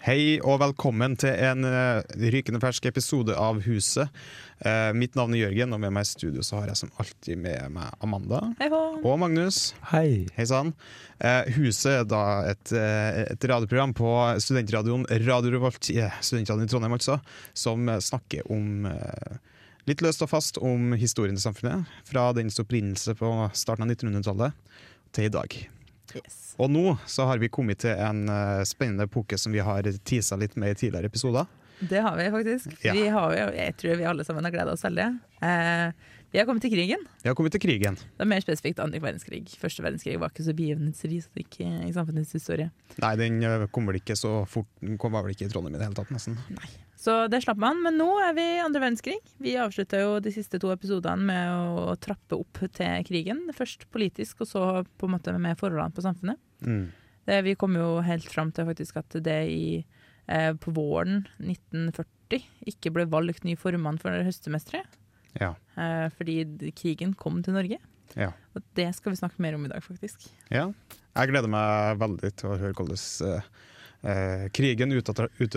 Hei og velkommen til en eh, rykende fersk episode av Huset. Eh, mitt navn er Jørgen, og med meg i studio så har jeg som alltid med meg Amanda Hei og Magnus. Hei. Hei sann. Eh, Huset er da et, et radioprogram på studentradioen Radio Revolt, yeah, studentradioen i Trondheim altså, som snakker om litt løst og fast om historien til samfunnet, fra dens opprinnelse på starten av 1900-tallet til i dag. Yes. Og nå så har vi kommet til en eh, spennende epoke som vi har tisa litt med i tidligere episoder. Det har vi faktisk. Ja. Vi har jeg tror vi alle sammen har gleda oss veldig. Eh, vi har kommet til krigen. Vi har kommet til krigen. Det er mer spesifikt andre verdenskrig. Første verdenskrig var ikke så begivenhetsrik i samfunnets historie. Nei, den eh, kom vel ikke så fort Den kom vel ikke i Trondheim i det hele tatt, nesten. Så det slapp man, men nå er vi i andre verdenskrig. Vi avslutta jo de siste to episodene med å trappe opp til krigen. Først politisk, og så på en måte med forholdene på samfunnet. Mm. Det, vi kom jo helt fram til faktisk at det i, eh, på våren 1940 ikke ble valgt ny formann for høstsemesteret. Ja. Eh, fordi krigen kom til Norge. Ja. Og det skal vi snakke mer om i dag, faktisk. ja. Jeg gleder meg veldig til å høre hvordan eh, eh, krigen utarta ut,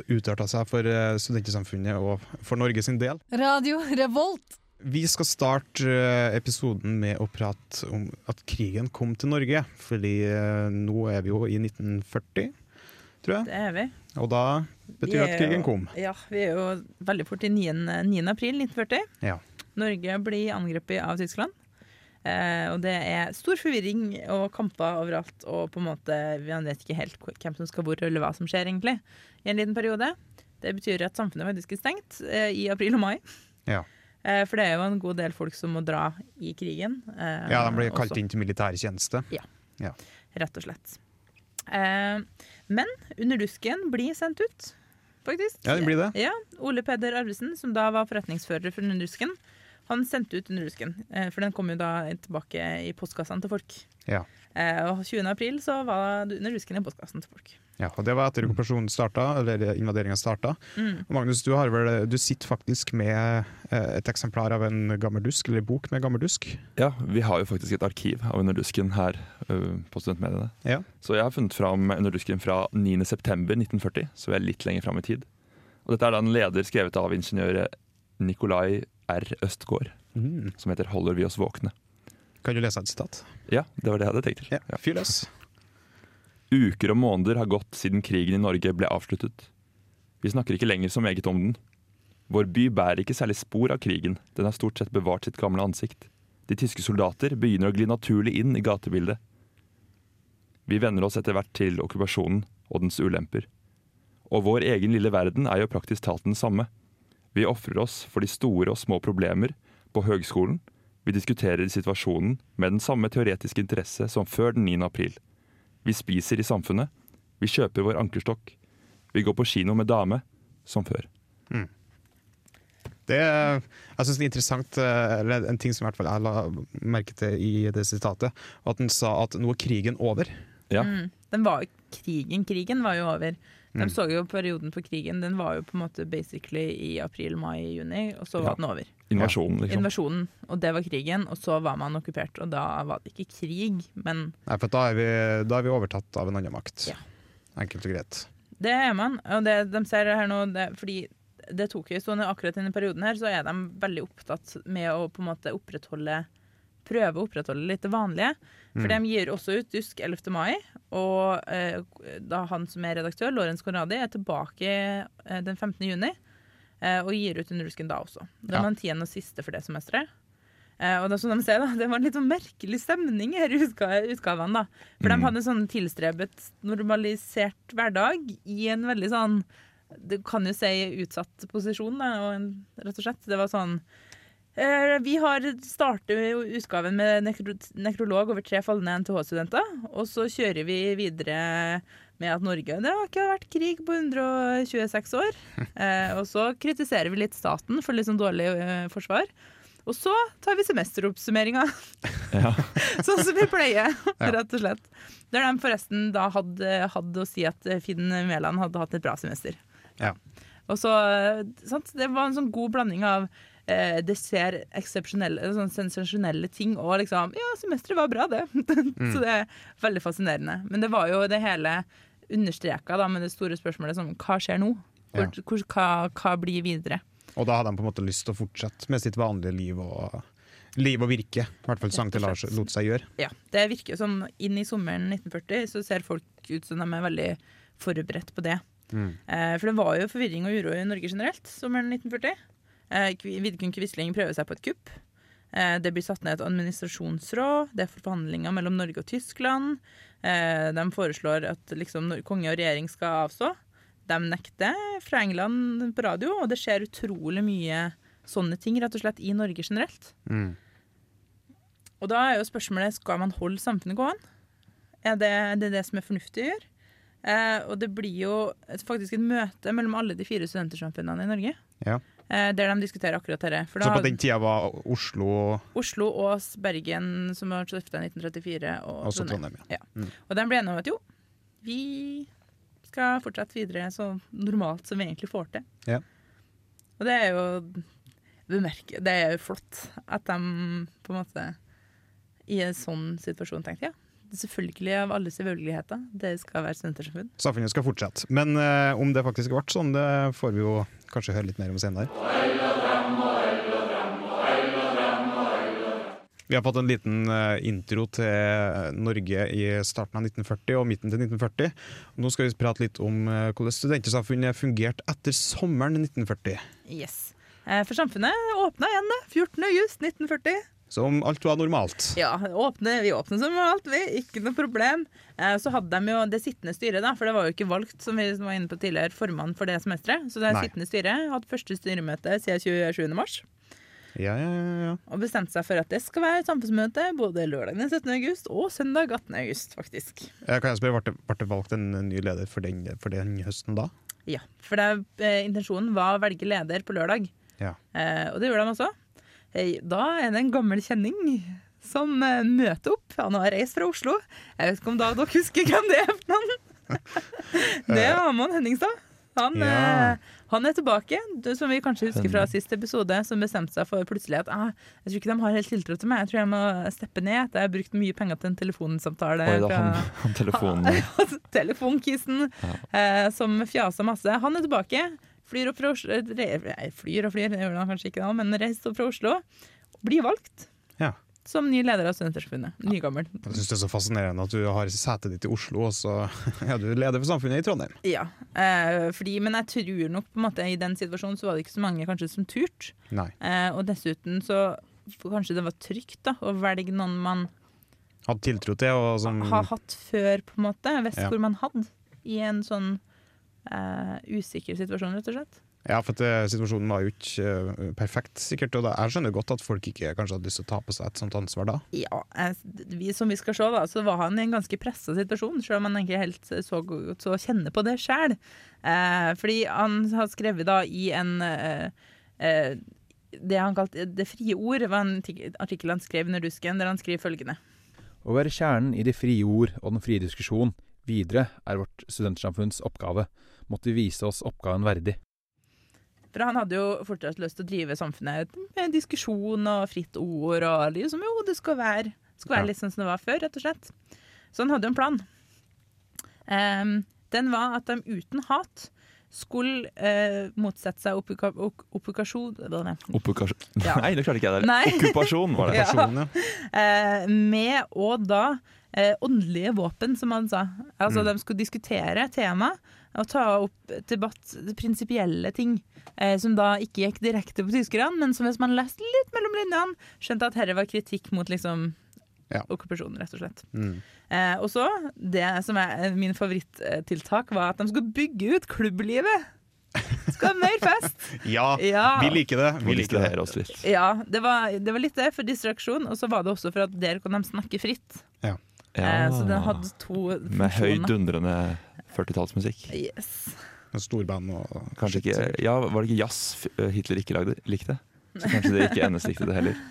seg for eh, studentsamfunnet og for Norge sin del. Radio Revolt. Vi skal starte episoden med å prate om at krigen kom til Norge. Fordi nå er vi jo i 1940, tror jeg. Det er vi. Og da betyr det at krigen kom. Ja, vi er jo veldig fort i 9. 9. april 1940. Ja. Norge blir angrepet av Tyskland. Eh, og det er stor forvirring og kamper overalt, og på en måte vi vet ikke helt hvem som skal hvor, eller hva som skjer, egentlig, i en liten periode. Det betyr at samfunnet faktisk er stengt eh, i april og mai. Ja. Eh, for det er jo en god del folk som må dra i krigen. eh, ja, de blir kalt også, inn til militærtjeneste. Ja, Rett og slett. Eh, men Underdusken blir sendt ut, faktisk. Ja, det blir det. Ja, Ole Peder Arvesen, som da var forretningsfører for Underdusken, han sendte ut Underdusken. rusken, for den kom jo da tilbake i postkassene til folk. Ja. Eh, og 20. april så var Underdusken i postkassen til folk. Ja, og Det var etter okkupasjonen starta, eller invaderinga starta. Mm. Magnus, du, har vel, du sitter faktisk med eh, et eksemplar av en gammel dusk, eller bok med gammel dusk. Ja, vi har jo faktisk et arkiv av Underdusken her på studentmediene. Ja. Så jeg har funnet fram Underdusken fra 9.9.1940, så vi er litt lenger fram i tid. Og dette er da en leder skrevet av ingeniør Nikolai R. Østgård, Mm. som heter 'Holder vi oss våkne'. Kan du lese et sitat? Ja, det var det jeg hadde tenkt til. Ja, Ja. Fyr løs. Uker og måneder har gått siden krigen i Norge ble avsluttet. Vi snakker ikke lenger så meget om den. Vår by bærer ikke særlig spor av krigen, den har stort sett bevart sitt gamle ansikt. De tyske soldater begynner å gli naturlig inn i gatebildet. Vi venner oss etter hvert til okkupasjonen og dens ulemper. Og vår egen lille verden er jo praktisk talt den samme. Vi ofrer oss for de store og små problemer på høgskolen. Vi diskuterer situasjonen med den samme teoretiske interesse som før den 9. april. Vi spiser i samfunnet. Vi kjøper vår ankerstokk. Vi går på kino med dame, som før. Det, jeg synes det er interessant, eh, eller en ting som i hvert fall jeg la merke til i det sitatet, at den sa at nå er krigen over. Ja. Mm. Den var jo krigen. Krigen var jo over. De Mm. så jo perioden for krigen. Den var jo på en måte basically i april, mai, juni, og så Ja. var den over. Invasjonen, liksom. Invasjonen, og det var krigen, og så var man okkupert. Og da var det ikke krig, men Nei, for da er, vi, da er vi overtatt av en annen makt. Ja. Enkelt og greit. Det er man. Og det de ser her nå, det, fordi det tok jo sånn akkurat i denne perioden her, så er de veldig opptatt med å på en måte opprettholde Prøve å opprettholde litt det vanlige. For de gir også ut Dusk 11. mai, og eh, da han som er redaktør, Lorentz Conradi, er tilbake eh, den 15. juni. Eh, og gir ut Underdusken da også. Det Ja. var den tiende og siste for det semesteret. Eh, og er som de ser, da, det var en litt sånn merkelig stemning i utga utgavene. da. For de Mm. hadde en sånn tilstrebet, normalisert hverdag i en veldig sånn Du kan jo si utsatt posisjon, da, og en, rett og slett. Det var sånn Vi har startet utgaven med nekro nekrolog over tre falne NTH-studenter. Og så kjører vi videre med at Norge det har ikke vært krig på 126 år. Eh, og så kritiserer vi litt staten for litt sånn dårlig eh, forsvar. Og så tar vi semesteroppsummeringa, Ja. sånn som vi pleier, rett og slett. Der de forresten da hadde, hadde å si at eh, Finn Mæland hadde hatt et bra semester. Ja. Og så, eh, sant? Det var en sånn god blanding av eh, det ser eksepsjonelle, sånn sensasjonelle ting og liksom Ja, semesteret var bra, det. så det er veldig fascinerende. Men det var jo det hele understreka da, med det store spørsmålet som hva skjer nå? Hvor, Ja. hvor, hva, hva blir videre? Og da hadde han på en måte lyst til å fortsette med sitt vanlige liv og, liv og virke. I hvert fall sang til Lars lot seg gjøre. Ja, Det virker som inn i sommeren 1940 så ser folk ut som de er veldig forberedt på det. Mm. Eh, for det var jo forvirring og uro i Norge generelt sommeren 1940. Eh, Vidkun Quisling prøver seg på et kupp. Eh, det blir satt ned et administrasjonsråd. Det er forhandlinger mellom Norge og Tyskland. Eh, de foreslår at liksom, konge og regjering skal avstå. De nekter fra England på radio, og det skjer utrolig mye sånne ting rett og slett i Norge generelt. Mm. Og da er jo spørsmålet skal man holde samfunnet gående. Er det det, er det som er fornuftig å gjøre? Eh, og det blir jo et, faktisk et møte mellom alle de fire studentersamfunnene i Norge. Ja. Eh, der de diskuterer akkurat dette. Så på den tida var Oslo Oslo, Ås, Bergen, som var stifta i 1934, og også Trondheim. Ja. Og de ble enige om at jo, vi skal fortsette videre så normalt som vi egentlig får til. Ja. Og det er jo bemerke, Det er jo flott at de på en måte i en sånn situasjon tenkte ja, selvfølgelig av alle selvfølgeligheter, det skal være studentersamfunn. Samfunnet skal fortsette. Men uh, om det faktisk ble sånn, det får vi jo kanskje høre litt mer om senere. Vi har fått en liten eh, intro til Norge i starten av 1940 og midten til 1940. Nå skal vi prate litt om eh, hvordan studentsamfunnet fungerte etter sommeren 1940. Yes. Eh, for samfunnet åpna igjen 14. just 1940. Som alt var normalt. Ja, åpne, vi åpner som normalt, vi. Ikke noe problem. Eh, så hadde de jo det sittende styret, da, for det var jo ikke valgt, som vi var inne på tidligere, formann for det semesteret. Så det Nei. sittende styret hadde første styremøte siden 27. mars. Ja, ja, ja, og bestemte seg for at det skal være samfunnsmøte både lørdag den 17. august og søndag 18. august, faktisk. Jeg kan jeg spørre, ble, ble det valgt en ny leder for den, for den høsten da? Ja, for det, eh, intensjonen var å velge leder på lørdag. Eh, og det gjorde de også. Eh, da er det en gammel kjenning som eh, møter opp. Han har reist fra Oslo. Jeg vet ikke om da dere husker hvem det er det er Amon Henningstad. Han, Ja. eh, han er tilbake, som vi kanskje husker fra sist episode, som bestemte seg for plutselig at ah, jeg tror ikke de har helt tiltro til meg. Jeg tror jeg må steppe ned jeg har brukt mye penger til en telefonsamtale. Oi, da, han, han telefonen Telefonkisen eh, som fjasa masse. Han er tilbake. Flyr opp fra Oslo nei, Flyr og flyr, det gjør han kanskje ikke, da, men reiser opp fra Oslo. Blir valgt Ja. som ny leder av Studentersamfunnet. Nygammel. Jeg syns det er så fascinerende at du har setet ditt i Oslo, og så er du leder for samfunnet i Trondheim. Ja. Eh, fordi, men jeg tror nok på en måte i den situasjonen så var det ikke så mange kanskje som turte. Eh, og dessuten så kanskje det var trygt da, å velge noen man Hadde tiltro til, og som har hatt før, på en måte. Visst Ja. hvor man hadde. I en sånn eh, usikker situasjon, rett og slett. Ja, for at, eh, situasjonen var jo ikke eh, perfekt, sikkert. Og da, jeg skjønner godt at folk ikke kanskje hadde lyst til å ta på seg et sånt ansvar da. Ja, vi, som vi skal se, da, så var han i en ganske pressa situasjon, selv om han ikke helt så godt så kjenner på det sjøl. Eh, fordi han har skrevet da i en eh, eh, Det han kalte Det frie ord, var en artikkel han skrev under dusken, der han skriver følgende. Å være kjernen i det frie ord og den frie diskusjon videre er vårt studentsamfunns oppgave. Måtte vi vise oss oppgaven verdig. For han hadde jo fortsatt lyst til å drive samfunnet med diskusjon og fritt ord og liksom Jo, det skal være, skal være Ja. litt sånn som det var før, rett og slett. Så han hadde jo en plan. Um, den var at de uten hat skulle eh, motsette seg oppuka- ok- er det? Okkupasjon Ja. Nei, det klarte ikke jeg der. Okkupasjon var det. Ja. Personen, ja. eh, Med og da eh, åndelige våpen, som han sa. Altså Mm. De skulle diskutere tema og ta opp debatt, prinsipielle ting. Eh, som da ikke gikk direkte på tyskerne, men som hvis man leste litt mellom linjene, skjønte at dette var kritikk mot liksom Ja. okkupasjonen, rett og slett. Mm. Eh, og så, det som er min favorittiltak, var at de skulle bygge ut klubblivet. Skal ha mer fest! ja, Ja. vi liker det. Vi liker det det. oss litt. Ja, det var, det var litt det for distraksjon, og så var det også for at der kan de snakke fritt. Ja. Eh, så den hadde to Med høyt dundrende 40-tallsmusikk. Yes. Storband og Kanskje ikke. Ja, var det ikke jazz eh, Hitler ikke lagde, likte? Så kanskje det ikke NS likte det heller.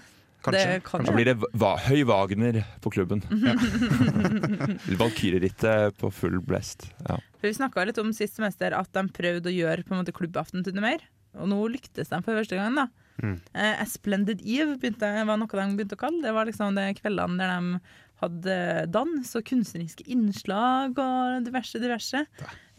Kanskje. Det kan Da blir det va høy Wagner på klubben. Valkyrierittet på full blest. Ja. For Vi snakka litt om sist semester at de prøvde å gjøre på en måte klubbaften til noe mer. Og nå lyktes de for første gang. da. Mm. Eh, A Splendid Eve begynte, var noe de begynte å kalle det. var liksom de kveldene der de hadde dans og kunstneriske innslag og diverse, diverse.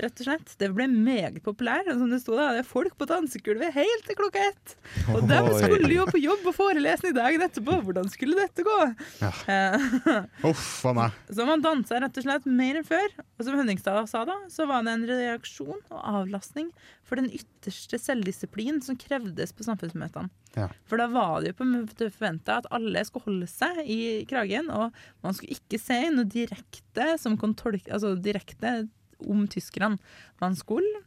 Rett og slett. Det ble meget populær. og Som det sto da, det er folk på dansegulvet helt til klokka ett. Og de skulle jo på jobb og forelesning dagen etterpå. Hvordan skulle dette gå? Ja. Eh, Uff a meg. så man dansa rett og slett mer enn før. Og som Henningstad sa da, så var det en reaksjon og avlastning for den ytterste selvdisiplin som krevdes på samfunnsmøtene. Ja. For da var det jo på en forventa at alle skulle holde seg i kragen, og man skulle ikke se noe direkte som kan tolke, altså direkte om tyskerne. Man skulle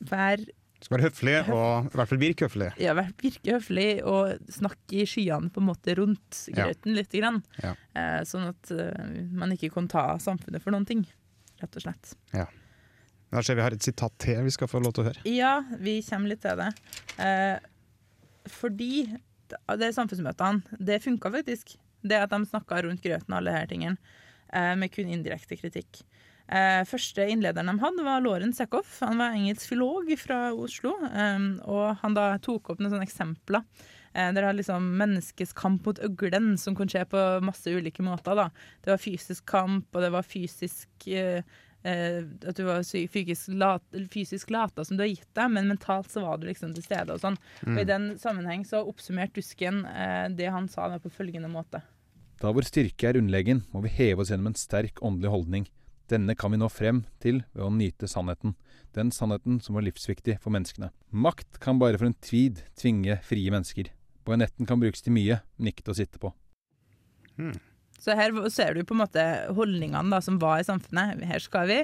være Skal være høflig, og i hvert fall virke høflig. ja, virke høflig og snakke i skyene på en måte rundt Ja. grøten litt. Grann. Ja. Eh, sånn at uh, man ikke kan ta samfunnet for noen ting, rett og slett. Da ser vi har et sitat til vi skal få lov til å høre. Ja, vi kommer litt til det. Eh, fordi det det samfunnsmøtene, det funka faktisk. Det at de snakka rundt grøten og alle disse tingene, eh, med kun indirekte kritikk. Eh, første innlederen de hadde, var Lauren Sekhoff. Han var engelsk filolog fra Oslo. eh, og han da tok opp noen sånne eksempler. Eh, der er liksom menneskets kamp mot øglen, som kan skje på masse ulike måter. da. Det var fysisk kamp, og det var fysisk eh, eh, At du var fysisk, lat, fysisk lata som du har gitt deg, men mentalt så var du liksom til stede. Og sånn. Og I den sammenheng så oppsummerte Dusken eh, det han sa da på følgende måte. Da vår styrke er underlegen, må vi heve oss gjennom en sterk åndelig holdning. Denne kan vi nå frem til ved å nyte sannheten. Den sannheten som var livsviktig for menneskene. Makt kan bare for en tvid tvinge frie mennesker. Bajonetten kan brukes til mye, men ikke til å sitte på. Så her ser du på en måte holdningene da, som var i samfunnet. Her skal vi.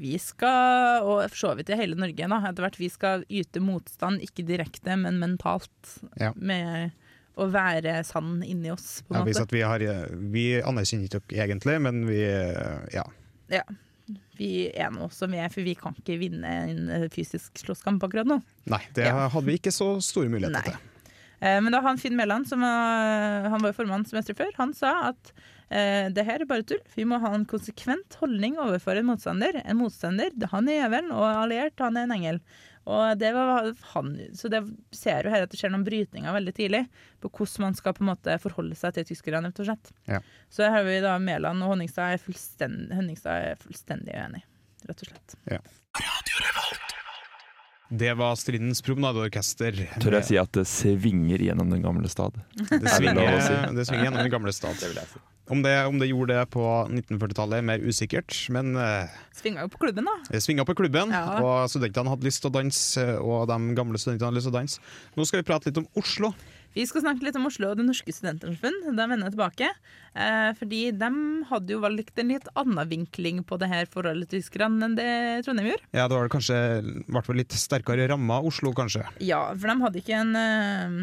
Vi skal, og for så vidt i hele Norge, da, etter hvert, vi skal yte motstand, ikke direkte, men mentalt. Ja. Med å være sann inni oss, på en Ja, måte. at vi, har, vi anerkjenner ikke dere egentlig, men vi ja. Ja. Vi er nå som vi er, for vi kan ikke vinne en eh, fysisk slåsskamp akkurat nå. Nei, det Ja. hadde vi ikke så store muligheter til. Eh, Men da han Finn Mæland, som var, han var formann semesteret før, han sa at eh, det her er bare tull. Vi må ha en konsekvent holdning overfor en motstander. En motstander, han er jævelen, og alliert, han er en engel. Og det var han, så det ser jo her at det skjer noen brytninger veldig tidlig på hvordan man skal på en måte forholde seg til tyskerne. rett og slett. Ja. Så her har vi da Mæland og Honningstad er Honningstad er fullstendig uenig, rett og slett. Det var Stridens promenadeorkester. Tør jeg si at det svinger gjennom den gamle stad? Det svinger det svinger, si? det gjennom den gamle stad. Om det, om det gjorde det på 1940-tallet er mer usikkert, men eh, Svinga jo på klubben, da. det svinga på klubben, Ja. og studentene hadde lyst til å danse, og de gamle studentene hadde lyst til å danse. Nå skal vi prate litt om Oslo. Vi skal snakke litt om Oslo og Det Norske Studentersamfunn. Da vender jeg tilbake. Eh, fordi de hadde jo valgt en litt annen vinkling på det her forholdet til tyskerne enn det Trondheim gjorde. Ja, det var kanskje i hvert fall litt sterkere ramma Oslo, kanskje. Ja, for de hadde ikke en eh,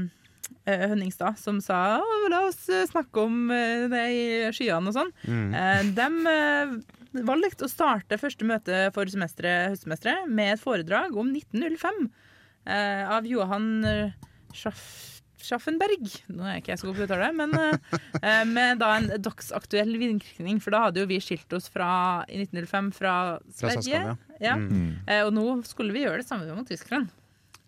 Hønningstad som sa «Å, la oss eh, snakke om eh, det i skyene og sånn. Mm. Eh, de eh, valgte å starte første møte for semesteret, høstsemesteret med et foredrag om 1905 eh, av Johan eh, Schaff Schaffenberg. Nå er ikke jeg så god på å uttale det, men eh, eh, med da en dagsaktuell virkning. For da hadde jo vi skilt oss fra, i 1905 fra Fra Sverige. Saskania. Ja. Mm. Eh, og nå skulle vi gjøre det samme mot tyskerne.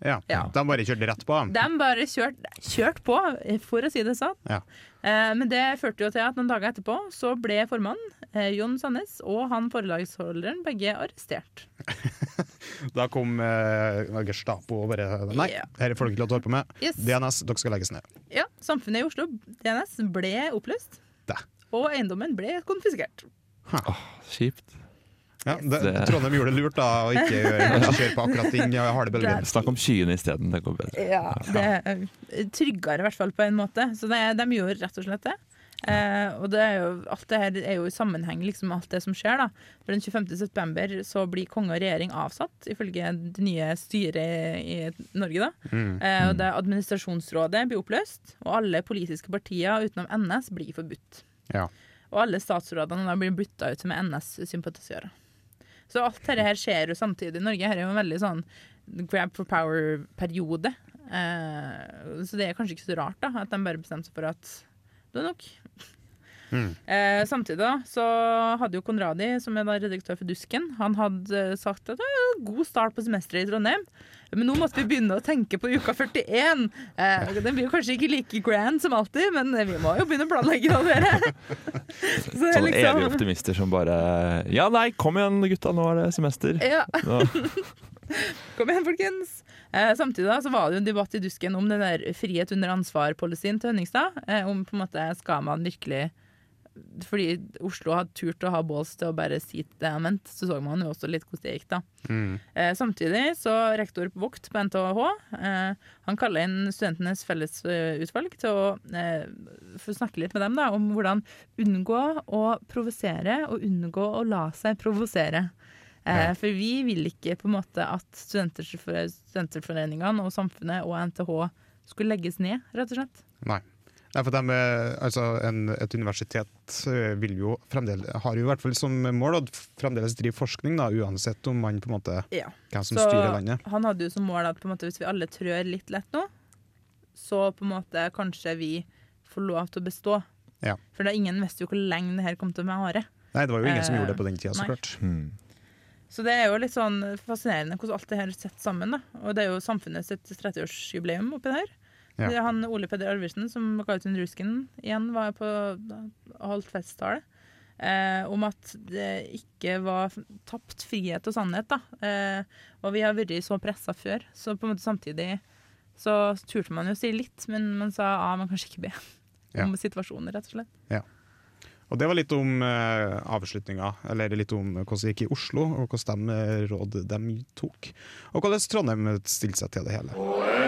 Ja. Ja. De bare kjørte rett på. De bare kjørte kjørt på, for å si det sånn. Ja. Eh, men det førte jo til at noen dager etterpå så ble formannen, eh, Jon Sandnes, og han forelagsholderen begge arrestert. Da kom eh, Gestapo og bare Nei, Ja. dette får dere ikke lov til å holde på med. Yes. DNS, dere skal legges ned. Ja, Samfunnet i Oslo, DNS, ble oppløst. Da. Og eiendommen ble konfiskert. Kjipt. Ja, det, Det- Trondheim gjorde det lurt da å ikke gjøre, kjøre på akkurat ting ja, harde bedre. Snakk om skyene isteden. Det går bedre. Ja, det er tryggere i hvert fall på en måte. Så det, de gjorde rett og slett det. Eh, og det er jo, alt det her er jo i sammenheng, liksom alt det som skjer. da. For Den 25. september så blir konge og regjering avsatt, ifølge det nye styret i Norge. da. Mm. Eh, og det Administrasjonsrådet blir oppløst, og alle politiske partier utenom NS blir forbudt. Ja. Og alle statsrådene da blir bytta ut med NS-sympatisører. Så alt dette her skjer jo samtidig i Norge. Her er jo en veldig sånn grab for power-periode. Eh, så det er kanskje ikke så rart da, at de bare bestemte seg for at det er nok. Mm. Eh, samtidig da, så hadde jo Konradi, som er da redaktør for Dusken, han hadde sagt at det er en god start på semesteret i Trondheim. Men nå måtte vi begynne å tenke på uka 41. Eh, den blir jo kanskje ikke like grand som alltid, men vi må jo begynne å planlegge da, dere. Så er Sånne liksom- evige optimister som bare Ja, nei, kom igjen gutta, nå er det semester. Ja, kom igjen, folkens. Eh, samtidig da, så var det jo en debatt i Dusken om den der frihet under ansvar-policyen til Hønningstad. Eh, om på en måte skal man virkelig Fordi Oslo hadde turt å ha balls til å bare si det han mente, så så man jo også litt hvordan det gikk, da. Mm. Eh, samtidig så rektor Vokt på NTH eh, han kaller inn Studentenes fellesutvalg til å eh, få snakke litt med dem da, om hvordan unngå å provosere og unngå å la seg provosere. Eh, Ja. For vi vil ikke på en måte at studenterforeningene og samfunnet og NTH skulle legges ned, rett og slett. Nei. Nei, for dem, eh, altså en, et universitet eh, vil jo fremdeles, har jo i hvert fall som mål å fremdeles drive forskning, da, uansett om man på en måte Ja. hvem som Så styrer landet. han hadde jo som mål at på en måte, hvis vi alle trør litt lett nå, så på en måte kanskje vi får lov til å bestå. Ja. For da ingen visste jo hvor lenge det her kom til å vare. Nei, det var jo ingen som Eh, gjorde det på den tida, så nei. klart. Hmm. Så det er jo litt sånn fascinerende hvordan alt det her er sett sammen. da. Og det er jo samfunnet sitt 30-årsjubileum oppi det her. Ja. Han Ole Peder Arvesen som ga ut en Rusken igjen, var på halvt holdt festtale. Eh, om at det ikke var tapt frihet og sannhet. da. Eh, og vi har vært så pressa før, så på en måte samtidig så turte man jo å si litt, men man sa A, man kanskje ikke B. Ja. Om situasjoner, rett og slett. Og det var litt om eh, avslutninga, eller litt om hvordan det gikk i Oslo, og hvordan de råd de tok. Og hvordan Trondheim stilte seg til det hele.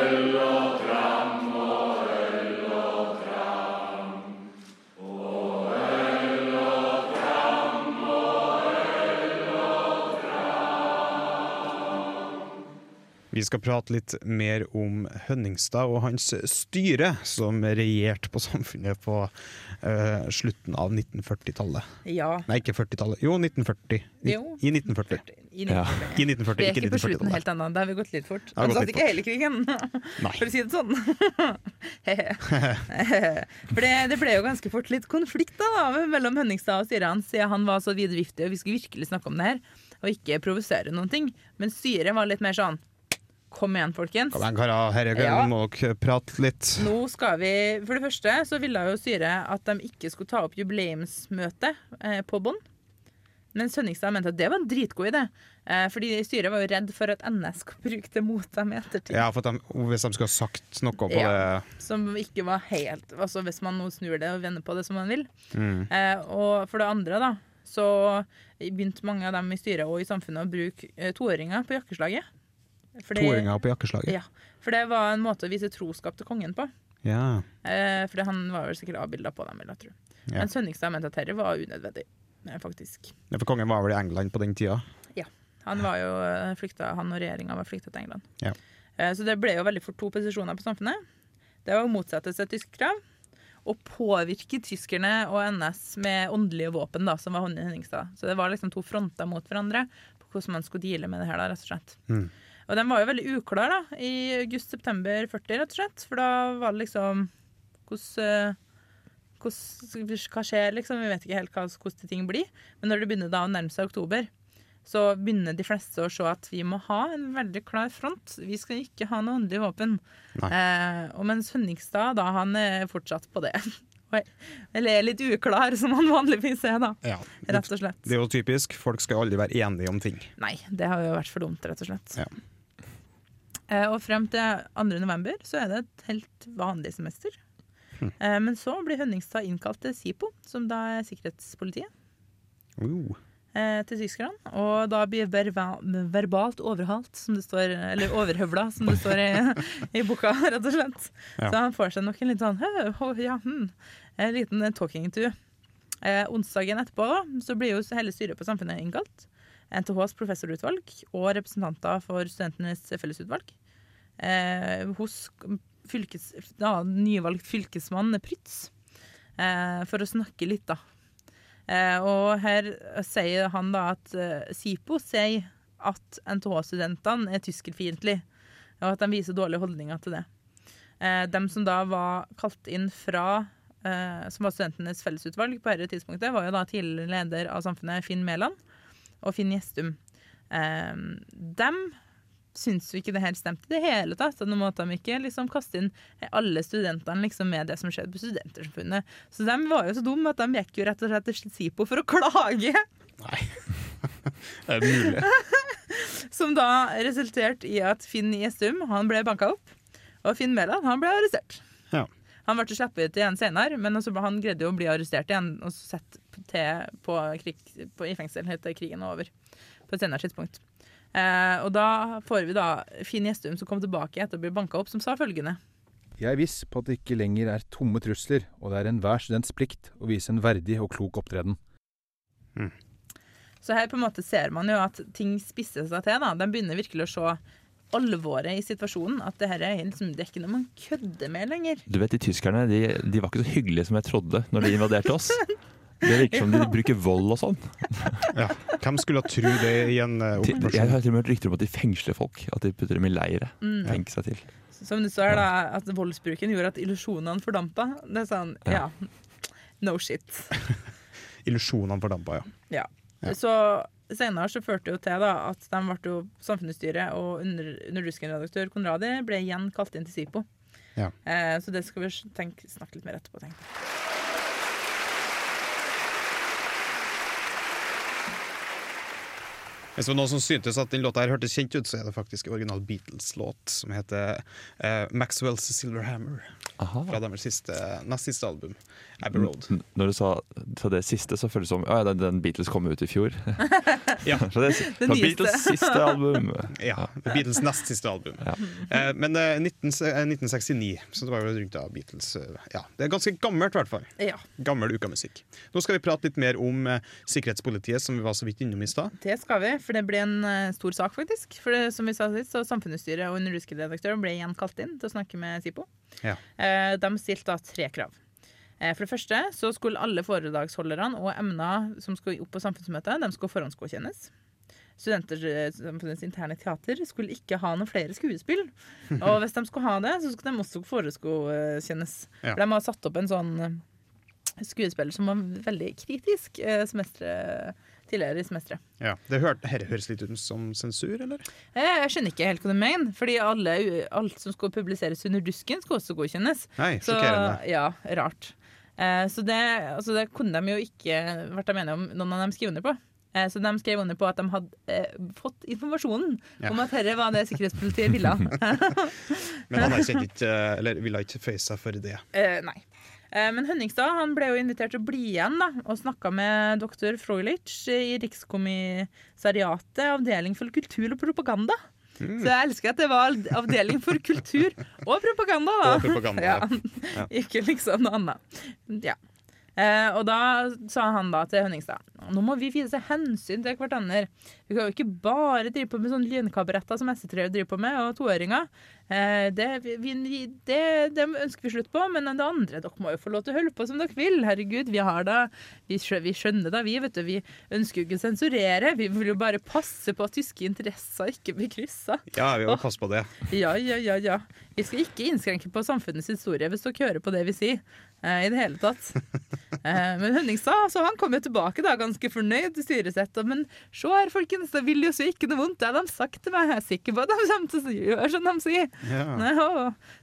Vi skal prate litt mer om Hønningstad og hans styre, som regjerte på samfunnet på uh, slutten av 1940-tallet. Ja. Nei, ikke 40-tallet. Jo, 1940. Ni- Jo. I 1940. I Ja. 1940. I 1940, Vi er ikke ikke på slutten helt ennå. Da har vi gått litt fort. har Men satt ikke hele krigen, for å si det sånn. for det, det ble jo ganske fort litt konflikt da, da mellom Hønningstad og styret hans, siden han var så vidviftig, og vi skulle virkelig snakke om det her, og ikke provosere noen ting. Men styret var litt mer sånn Kom igjen, folkens. Kom igjen, karer. Herre, Ja. må dere prate litt. Nå skal vi For det første så ville jo styret at de ikke skulle ta opp jubileumsmøte eh, på Bånn. Men Sønningstad mente at det var en dritgod idé. Eh, fordi styret var jo redd for at NS skulle bruke det mot dem i ettertid. Ja, for de, hvis de skulle ha sagt noe på Ja. det Som ikke var helt Altså Hvis man nå snur det og vender på det som man vil. mm. Eh, og for det andre, da, så begynte mange av dem i styret og i samfunnet å bruke eh, toåringer på jakkeslaget. Fordi- Toåringer på jakkeslaget. Ja, for det var en måte å vise troskap til kongen på. Ja. Eh, fordi han var vel sikkert avbilda på dem, vil jeg tro. Ja. Men Sønningstad mente at dette var unødvendig, eh, faktisk. Ja, For kongen var vel i England på den tida. Han var jo eh, flykta, han og regjeringa var flykta til England. Ja. Eh, så det ble jo veldig fort to posisjoner på samfunnet. Det var å motsette seg tysk krav og påvirke tyskerne og NS med åndelige våpen, da, som var Henningstad. Så det var liksom to fronter mot hverandre på hvordan man skulle deale med det her, da, rett og slett. Mm. Og den var jo veldig uklar da, i august-september 40, rett og slett. For da var det liksom hvordan, eh, hvordan, Hva skjer, liksom? Vi vet ikke helt hvordan ting blir. Men når det begynner da å nærme seg oktober, så begynner de fleste å se at vi må ha en veldig klar front. Vi skal ikke ha noe åndelig våpen. Eh, og mens Hønningstad, da, han er fortsatt på det. Eller er litt uklar, som han vanligvis er, da. Ja. Rett og slett. Det er jo typisk. Folk skal aldri være enige om ting. Nei, det har jo vært for dumt, rett og slett. Ja. Eh, og frem til 2. november så er det et helt vanlig semester. Hm. Eh, men så blir Hønningstad innkalt til SIPO, som da er sikkerhetspolitiet, Uh. eh, til tyskerne. Og da blir verva verbalt overhalt, som det står, eller overhøvla, som det står i, i boka, rett og slett. Ja. Så han får seg nok en litt sånn «Hø, ja, hm, en liten talking to. Eh, onsdagen etterpå da, så blir jo hele styret på Samfunnet innkalt. NTHs professorutvalg og representanter for Studentenes fellesutvalg. Eh, hos fylkes, da, nyvalgt fylkesmann Prytz. Eh, for å snakke litt, da. Eh, og her sier han da at eh, SIPO sier at NTH-studentene er tyskerfiendtlige, og at de viser dårlige holdninger til det. Eh, dem som da var kalt inn fra som var Studentenes fellesutvalg på dette tidspunktet, var jo da tidligere leder av Samfunnet, Finn Mæland, og Finn Gjestum. Dem syns jo ikke det her stemte i det hele tatt. Så nå måtte de ikke liksom kaste inn alle studentene liksom med det som skjedde på Studentersamfunnet. Så de var jo så dumme at de gikk jo rett og slett til SIPO for å klage. Er det mulig? Som da resulterte i at Finn Gjestum han ble banka opp, og Finn Mæland han ble arrestert. Ja. Han ble sluppet ut igjen senere, men han greide jo å bli arrestert igjen og satt på på, i fengsel helt til krigen var over. På et senere tidspunkt. Eh, og da får vi da Finn Gjestum som kom tilbake etter å bli banka opp, som sa følgende. Jeg er viss på at det ikke lenger er tomme trusler, og det er enhver students plikt å vise en verdig og klok opptreden. Så her på en måte ser man jo at ting spisser seg til. da. De begynner virkelig å se alvoret i situasjonen. At det her er, liksom, det er ikke noe man kødder med lenger. Du vet, de tyskerne de, de var ikke så hyggelige som jeg trodde når de invaderte oss. Det virker som de bruker vold og sånn. Ja. Hvem skulle ha tro det i en eh, Til- Jeg har til og med hørt rykter om at de fengsler folk. At de putter dem i leire. Mm. Tenk seg til. Som du sa her, da, at voldsbruken gjorde at illusjonene fordampa. Det er sånn, ja. No shit. Illusjonene fordampa, ja. Ja. Ja. Så senere så førte det jo til da, at de ble jo Samfunnsstyret og under, underdusken-redaktør Konradi ble igjen kalt inn til SIPO. Ja. Eh, så det skal vi tenke, snakke litt mer etterpå. tenker Hvis det var noen som syntes at den låta her hørtes kjent ut, så er det faktisk en original Beatles-låt som heter uh, Maxwell's Silver Hammer. Aha. Fra deres siste, nest siste album, Abbey Road. N- Når du sa, det siste, så føles det som ja, den, Beatles kom ut i fjor. Ja. Så det, Det fra nyeste. Beatles siste album. Ja, Beatles nest siste album. Ja. Uh, men uh, 19, eh, 1969, så det var jo rundt da Beatles eh, Ja, det er ganske gammelt, i hvert fall. Ja, Gammel ukamusikk. Nå skal vi prate litt mer om sikkerhetspolitiet, som vi var så vidt innom i stad. det skal vi, for det ble en uh, stor sak, faktisk. For det, som vi sa sist, så Samfunnsstyret og underdusken-redaktør ble igjen kalt inn til å snakke med SIPO. Ja. Uh, de stilte da tre krav. Uh, For det første så skulle alle foredragsholderne og emner som skulle opp på samfunnsmøtet, de skulle forhåndsgodkjennes. Studentersamfunnets interne teater skulle ikke ha noen flere skuespill. Og hvis de skulle ha det, så skulle de også foreskokjennes. Ja. For de har satt opp en sånn skuespiller som var veldig kritisk semesteret, tidligere i semesteret. Ja. Det hør, her høres litt ut som sensur, eller? Eh, Jeg skjønner ikke helt hva du mener, fordi alle, alt som skulle publiseres under dusken, skulle også godkjennes. Nei, Så ja, rart. Eh, så det, altså det kunne de jo ikke vært enige om noen av dem skrev under på. Eh, så de skrev under på at de hadde eh, fått informasjonen Ja. om at dette var det sikkerhetspolitiet ville. Men han erkjente ikke, eller ville ikke føye seg for det. eh, nei. Eh, men Hønningstad han ble jo invitert til å bli igjen da, og snakka med doktor Froilich i Rikskommissariatet, avdeling for kultur og propaganda. Mm. Så jeg elsker at det var avdeling for kultur og propaganda. da. Og propaganda, ja. Ja. Ikke liksom noe annet. Ja. Eh, og da sa han da til Hønningstad nå må vi vise hensyn til hverandre. Vi kan jo ikke bare drive på med sånne lynkabaretter som S3 driver på med, og toåringer. Eh, det, vi, det, det ønsker vi slutt på, men det andre Dere må jo få lov til å holde på som dere vil. Herregud, vi har da Vi, vi skjønner da, vi. vet du, Vi ønsker jo ikke å sensurere. Vi vil jo bare passe på at tyske interesser ikke blir kryssa. Ja, vi må passe på det. Ja, ja, ja, ja. Vi skal ikke innskrenke på samfunnets historie hvis dere hører på det vi sier. Eh, I det hele tatt. Eh, men Henningstad så han kom jo tilbake da, ganske fornøyd til styresettet. Men se her, folkens, det vil jo så ikke noe vondt. Det har de sagt til meg. Jeg er sikker på at de kommer til å gjøre som de sier. Ja.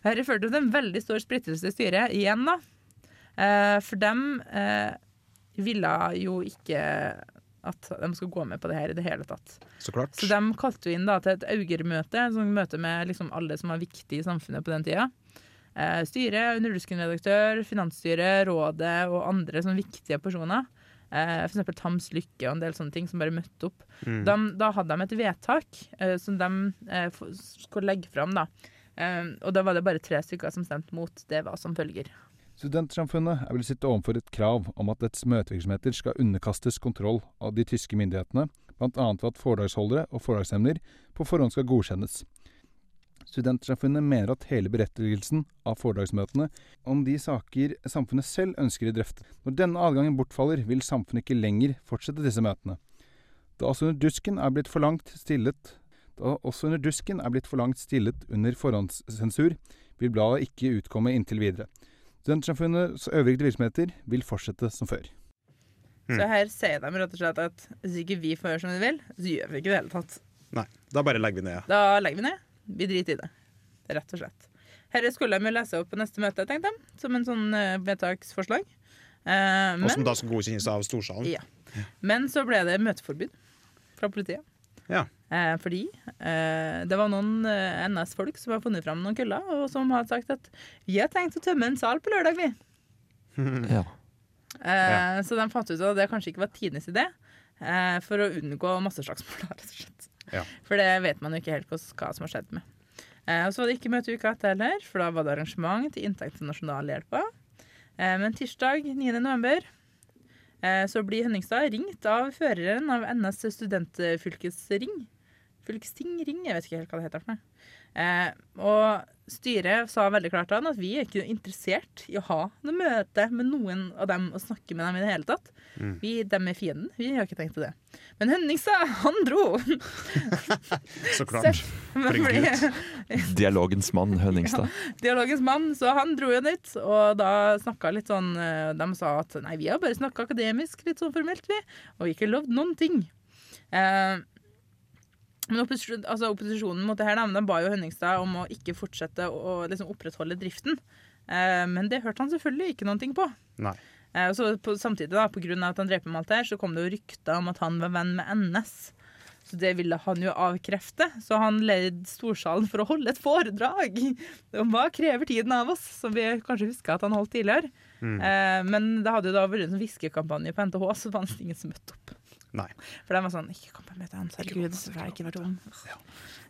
Dette førte til en veldig stor splittelse i styret igjen, da. Eh, for dem eh, ville jo ikke at de skulle gå med på det her i det hele tatt. Så klart. Så de kalte jo inn da til et augermøte, et møte med liksom alle som var viktige i samfunnet på den tida. Eh, styret, underdusken-redaktør, finansstyret, rådet og andre sånn viktige personer. Eh, eksempel Tams Lykke og en del sånne ting som bare møtte opp. Mm. De, da hadde de et vedtak eh, som de eh, skulle legge fram. Da. Eh, og da var det bare tre stykker som stemte mot. Det var som følger. Studentsamfunnet er vel sitte overfor et krav om at dets møtevirksomheter skal underkastes kontroll av de tyske myndighetene, bl.a. ved at foredragsholdere og foredragsemner på forhånd skal godkjennes. Studentsamfunnet mener at hele berettigelsen av foredragsmøtene om de saker samfunnet selv ønsker i drøfte. Når denne adgangen bortfaller, vil samfunnet ikke lenger fortsette disse møtene. Da også under dusken er blitt for langt stillet da også under dusken er blitt for langt stillet under forhåndssensur, vil bladet ikke utkomme inntil videre. Studentsamfunnets øvrige virksomheter vil fortsette som før. Så her sier de rett og slett at hvis ikke vi får gjøre som vi vil, så gjør vi ikke det i det hele tatt. Nei, da bare legger vi ned. Da legger vi ned. Vi driter i det. Rett og slett. Dette skulle de lese opp på neste møte, tenkte de, som en sånn eh, vedtaksforslag. Eh, Og som da skal godkjennes av Storsalen. Ja. men så ble det møteforbud fra politiet. Ja. Eh, fordi eh, det var noen eh, NS-folk som har funnet fram noen køller, og som har sagt at vi har tenkt å tømme en sal på lørdag, vi. Ja. Eh, Så de fant ut at det kanskje ikke var tidenes idé, eh, for å unngå masseslagsmål. rett og slett. Ja. For det vet man jo ikke helt hva, som har skjedd med. Eh, og så var det ikke møte uka etter heller, for da var det arrangement til inntekt til Nasjonalhjelpa. Eh, men tirsdag 9. november eh, så blir Henningstad ringt av føreren av NS studentfylkesring. Fylkesting ring, jeg vet ikke helt hva det heter for noe. Eh, og styret sa veldig klart da at vi er ikke interessert i å ha noe møte med noen av dem og snakke med dem i det hele tatt. Vi, dem er fienden. Vi har ikke tenkt på det. Men Henningstad, han dro! Så klart. Fordi- Dialogens mann, Hønningstad. dialogens mann, så han dro jo dit, og da snakka litt sånn eh, De sa at nei, vi har bare snakka akademisk, litt sånn formelt, vi, og ikke lovd noen ting. Eh, men opposisjon, altså opposisjonen mot det her, da, ba jo Hønningstad om å ikke fortsette å liksom opprettholde driften. Eh, men det hørte han selvfølgelig ikke noen ting på. Nei. Eh, så på, samtidig, da, av at han dreper med alt det her, så kom det jo rykter om at han var venn med NS. Så det ville han jo avkrefte. Så han leide Storsalen for å holde et foredrag om hva krever tiden av oss, som vi kanskje huska at han holdt tidligere. Mm. Eh, men det hadde jo da vært en sånn hviskekampanje på NTH, så fantes det ingen som møtte opp. Nei. For den var sånn Ikke kom på møte hans, herregud. Så får jeg ikke vært om.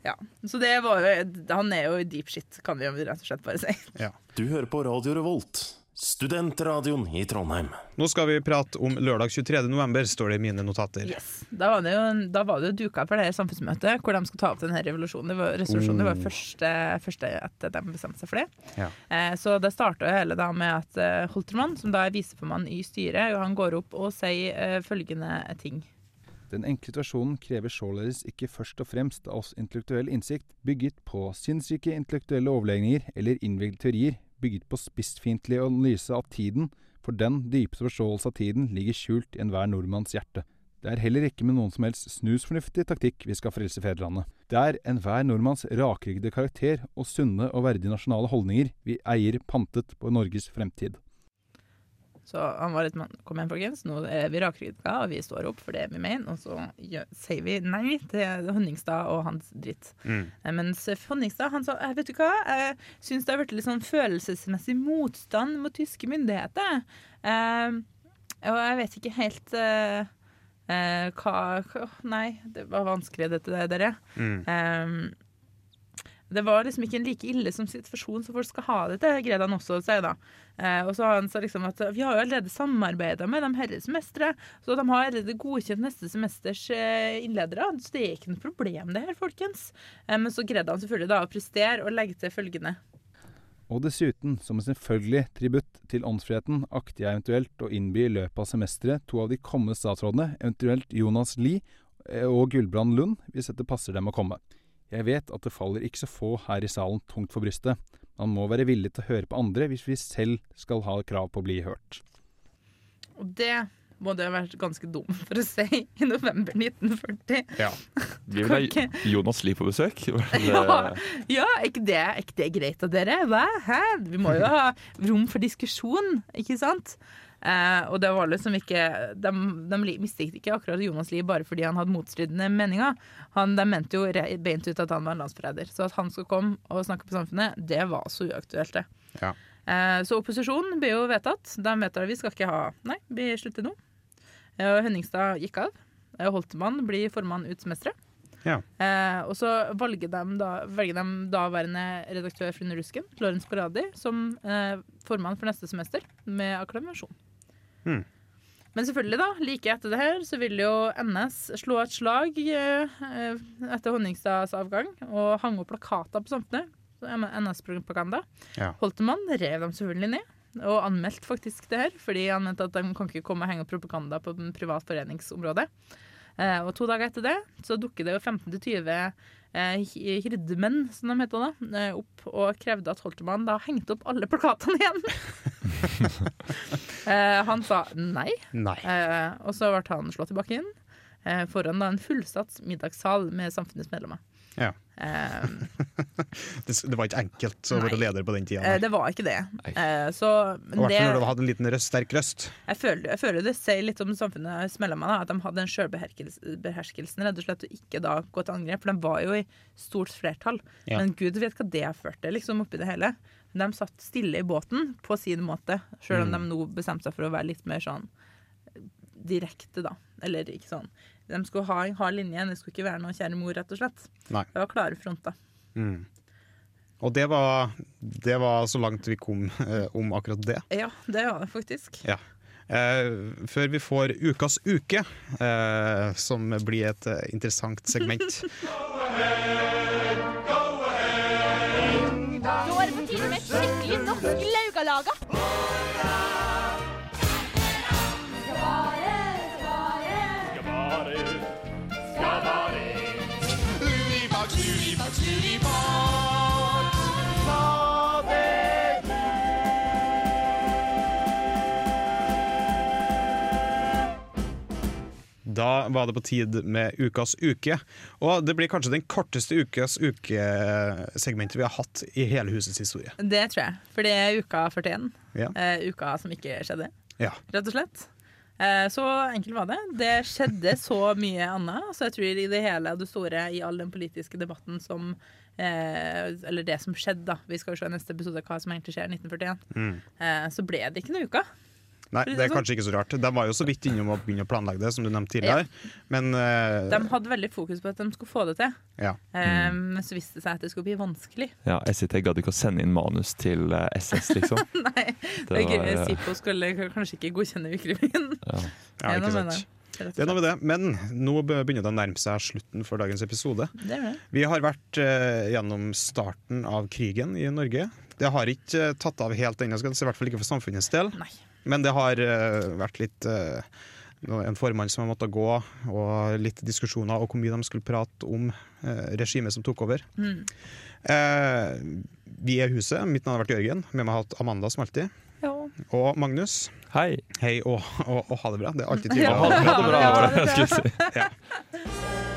Ja. Så det var jo Han er jo i deep shit, kan vi jo rett og slett bare si. Du hører på Radio Revolt, studentradioen i Trondheim. Nå skal vi prate om lørdag 23. november, står det i mine notater. Yes. Da var det jo, da var det jo duka for det her samfunnsmøtet hvor de skulle ta opp denne revolusjonen. Det var, resolusjonen. Det var første, første at de bestemte seg for det. Ja. Eh, så det starta hele da med at eh, Holtermann, som da er viseformann i styret, han går opp og sier eh, følgende ting. Den enkle situasjonen krever således ikke først og fremst av oss intellektuell innsikt bygget på sinnssyke intellektuelle overlegninger eller innviklede teorier bygget på spissfiendtlig analyse av tiden, for den dypeste forståelse av tiden ligger skjult i enhver nordmanns hjerte. Det er heller ikke med noen som helst snusfornuftig taktikk vi skal frelse fedrelandet. Det er enhver nordmanns rakryggede karakter og sunne og verdige nasjonale holdninger vi eier pantet på Norges fremtid. Så han var litt mann. Kom igjen, folkens. Nå er vi rakrygga, og vi står opp for det vi mener. Og så gjør, sier vi nei til Honningstad og hans dritt. Mm. Eh, Mens Honningstad han sa «Eh, vet du hva, jeg syns det har vært litt sånn følelsesmessig motstand mot tyske myndigheter. Eh, og jeg vet ikke helt eh, eh, hva, hva Nei, det var vanskelig dette der, dere. Mm. Eh, det var liksom ikke en like ille som situasjon som folk skal ha det til, greide han også å si da. Eh, og så har han sagt liksom at vi har jo allerede samarbeida med de herre semestre, så de har allerede godkjent neste semesters eh, innledere. Så det er ikke noe problem det her, folkens. Eh, men så greide han selvfølgelig da å prestere og legge til følgende. Og dessuten, som en selvfølgelig tributt til åndsfriheten, akter jeg eventuelt å innby i løpet av semesteret to av de kommende statsrådene, eventuelt Jonas Lie eh, og Gulbrand Lund, hvis dette passer dem å komme. Jeg vet at det faller ikke så få her i salen tungt for brystet. Man må være villig til å høre på andre hvis vi selv skal ha krav på å bli hørt. Og det må det ha vært ganske dum for å si i november 1940. Ja. Vi vil ha Jonas Lie på besøk. Ja, ja er, ikke det, er ikke det greit av dere? Hva? Hæ? Vi må jo ha rom for diskusjon, ikke sant? Eh, og det var liksom ikke De, de mislikte ikke akkurat Jonas Lie bare fordi han hadde motstridende meninger. Han, de mente jo beint ut at han var en landsforræder. Så at han skulle komme og snakke på Samfunnet, det var så uaktuelt, det. Ja. Eh, så opposisjonen ble jo vedtatt. De vedtar at vi skal ikke ha Nei, vi slutter nå. Eh, Og Henningstad gikk av. Eh, Holtemann blir formann ut semesteret. Ja. Eh, og så velger de, da, velger de daværende redaktør for Rusken, Lorentz Baradi, som eh, formann for neste semester, med akklamasjon. Hmm. Men selvfølgelig, da, like etter det her, så vil jo NS slå et slag eh, etter Honningstads avgang og hang opp plakater på Samfunnet. NS-propaganda. Ja. Holtemann rev dem selvfølgelig ned. Og anmeldte faktisk det her, fordi han mente at de kan ikke komme og henge opp propaganda på den privat foreningsområde. Eh, og to dager etter det så dukker det jo 15-20 eh, hi- hirdemenn, som de heter da, eh, opp og krevde at Holtermann da hengte opp alle plakatene igjen. eh, han sa nei, Nei. eh, og så ble han slått i bakken eh, foran da en fullsatt middagssal med samfunnets medlemmer. Ja. Eh, Det, var ikke enkelt å være leder på den tida. eh, nei. det var ikke det. Eh, så I hvert fall når du hadde en liten røst, sterk røst. jeg, føler, jeg føler det sier litt om samfunnet medlemmer, da, at de hadde den sjølbeherskelsen, rett og slett, å ikke da gå til angrep. For de var jo i stort flertall. Ja. Men gud vet hva det førte liksom oppi det hele. De satt stille i båten på sin måte, sjøl om Mm. de nå bestemte seg for å være litt mer sånn direkte, da. Eller ikke sånn. De skulle ha en hard linje, det skulle ikke være noe kjære mor, rett og slett. Nei. Det var klare fronter. Mm. Og det var, det var så langt vi kom eh, om akkurat det. Ja, det var det faktisk. Ja. Eh, før vi får Ukas uke, eh, som blir et eh, interessant segment. Nå er det på tide med et skikkelig norsk laugalaga. Da var det på tid med Ukas uke. Og det blir kanskje den korteste Ukas uke-segmentet vi har hatt i hele husets historie. Det tror jeg. For det er uka 41. Ja. Uh, uka som ikke skjedde, Ja. rett og slett. Eh, så enkelt var det. Det skjedde så mye annet. Så jeg tror i det hele og det store, i all den politiske debatten som eh, Eller det som skjedde, da. Vi skal jo se i neste episode hva som egentlig skjer i 1941. Mm. Eh, så ble det ikke noe uka. Nei, det er sånn. kanskje ikke så rart. De var jo så vidt innom å begynne å planlegge det, som du nevnte tidligere. Men uh, De hadde veldig fokus på at de skulle få det til. ja. Um, Men så viste det seg at det skulle bli vanskelig. Ja, SIT gadd ikke å sende inn manus til eh, SS, liksom. Nei, Det det var, eh, Sipo skulle kanskje ikke godkjenne ukerevyen. ja. ja, er ikke sant. det, er noe med det. Men nå begynner det å nærme seg slutten for dagens episode. Det er det. Vi har vært uh, gjennom starten av krigen i Norge. Det har ikke eh, tatt av helt ennå, i hvert fall ikke for samfunnets del. Nei. Men det har eh, vært litt eh, en formann som har måttet gå, og litt diskusjoner og hvor mye de skulle prate om eh, regimet som tok over. Mm. Eh, vi er huset. Mitt navn har vært Jørgen. Med meg har hatt Amanda som alltid. Ja. Og Magnus. Hei! Hei og, og, og ha det bra. Det er alltid trivelig. Ja, ha det bra. Ha det bra, Ja, var det det jeg skulle si. Ja.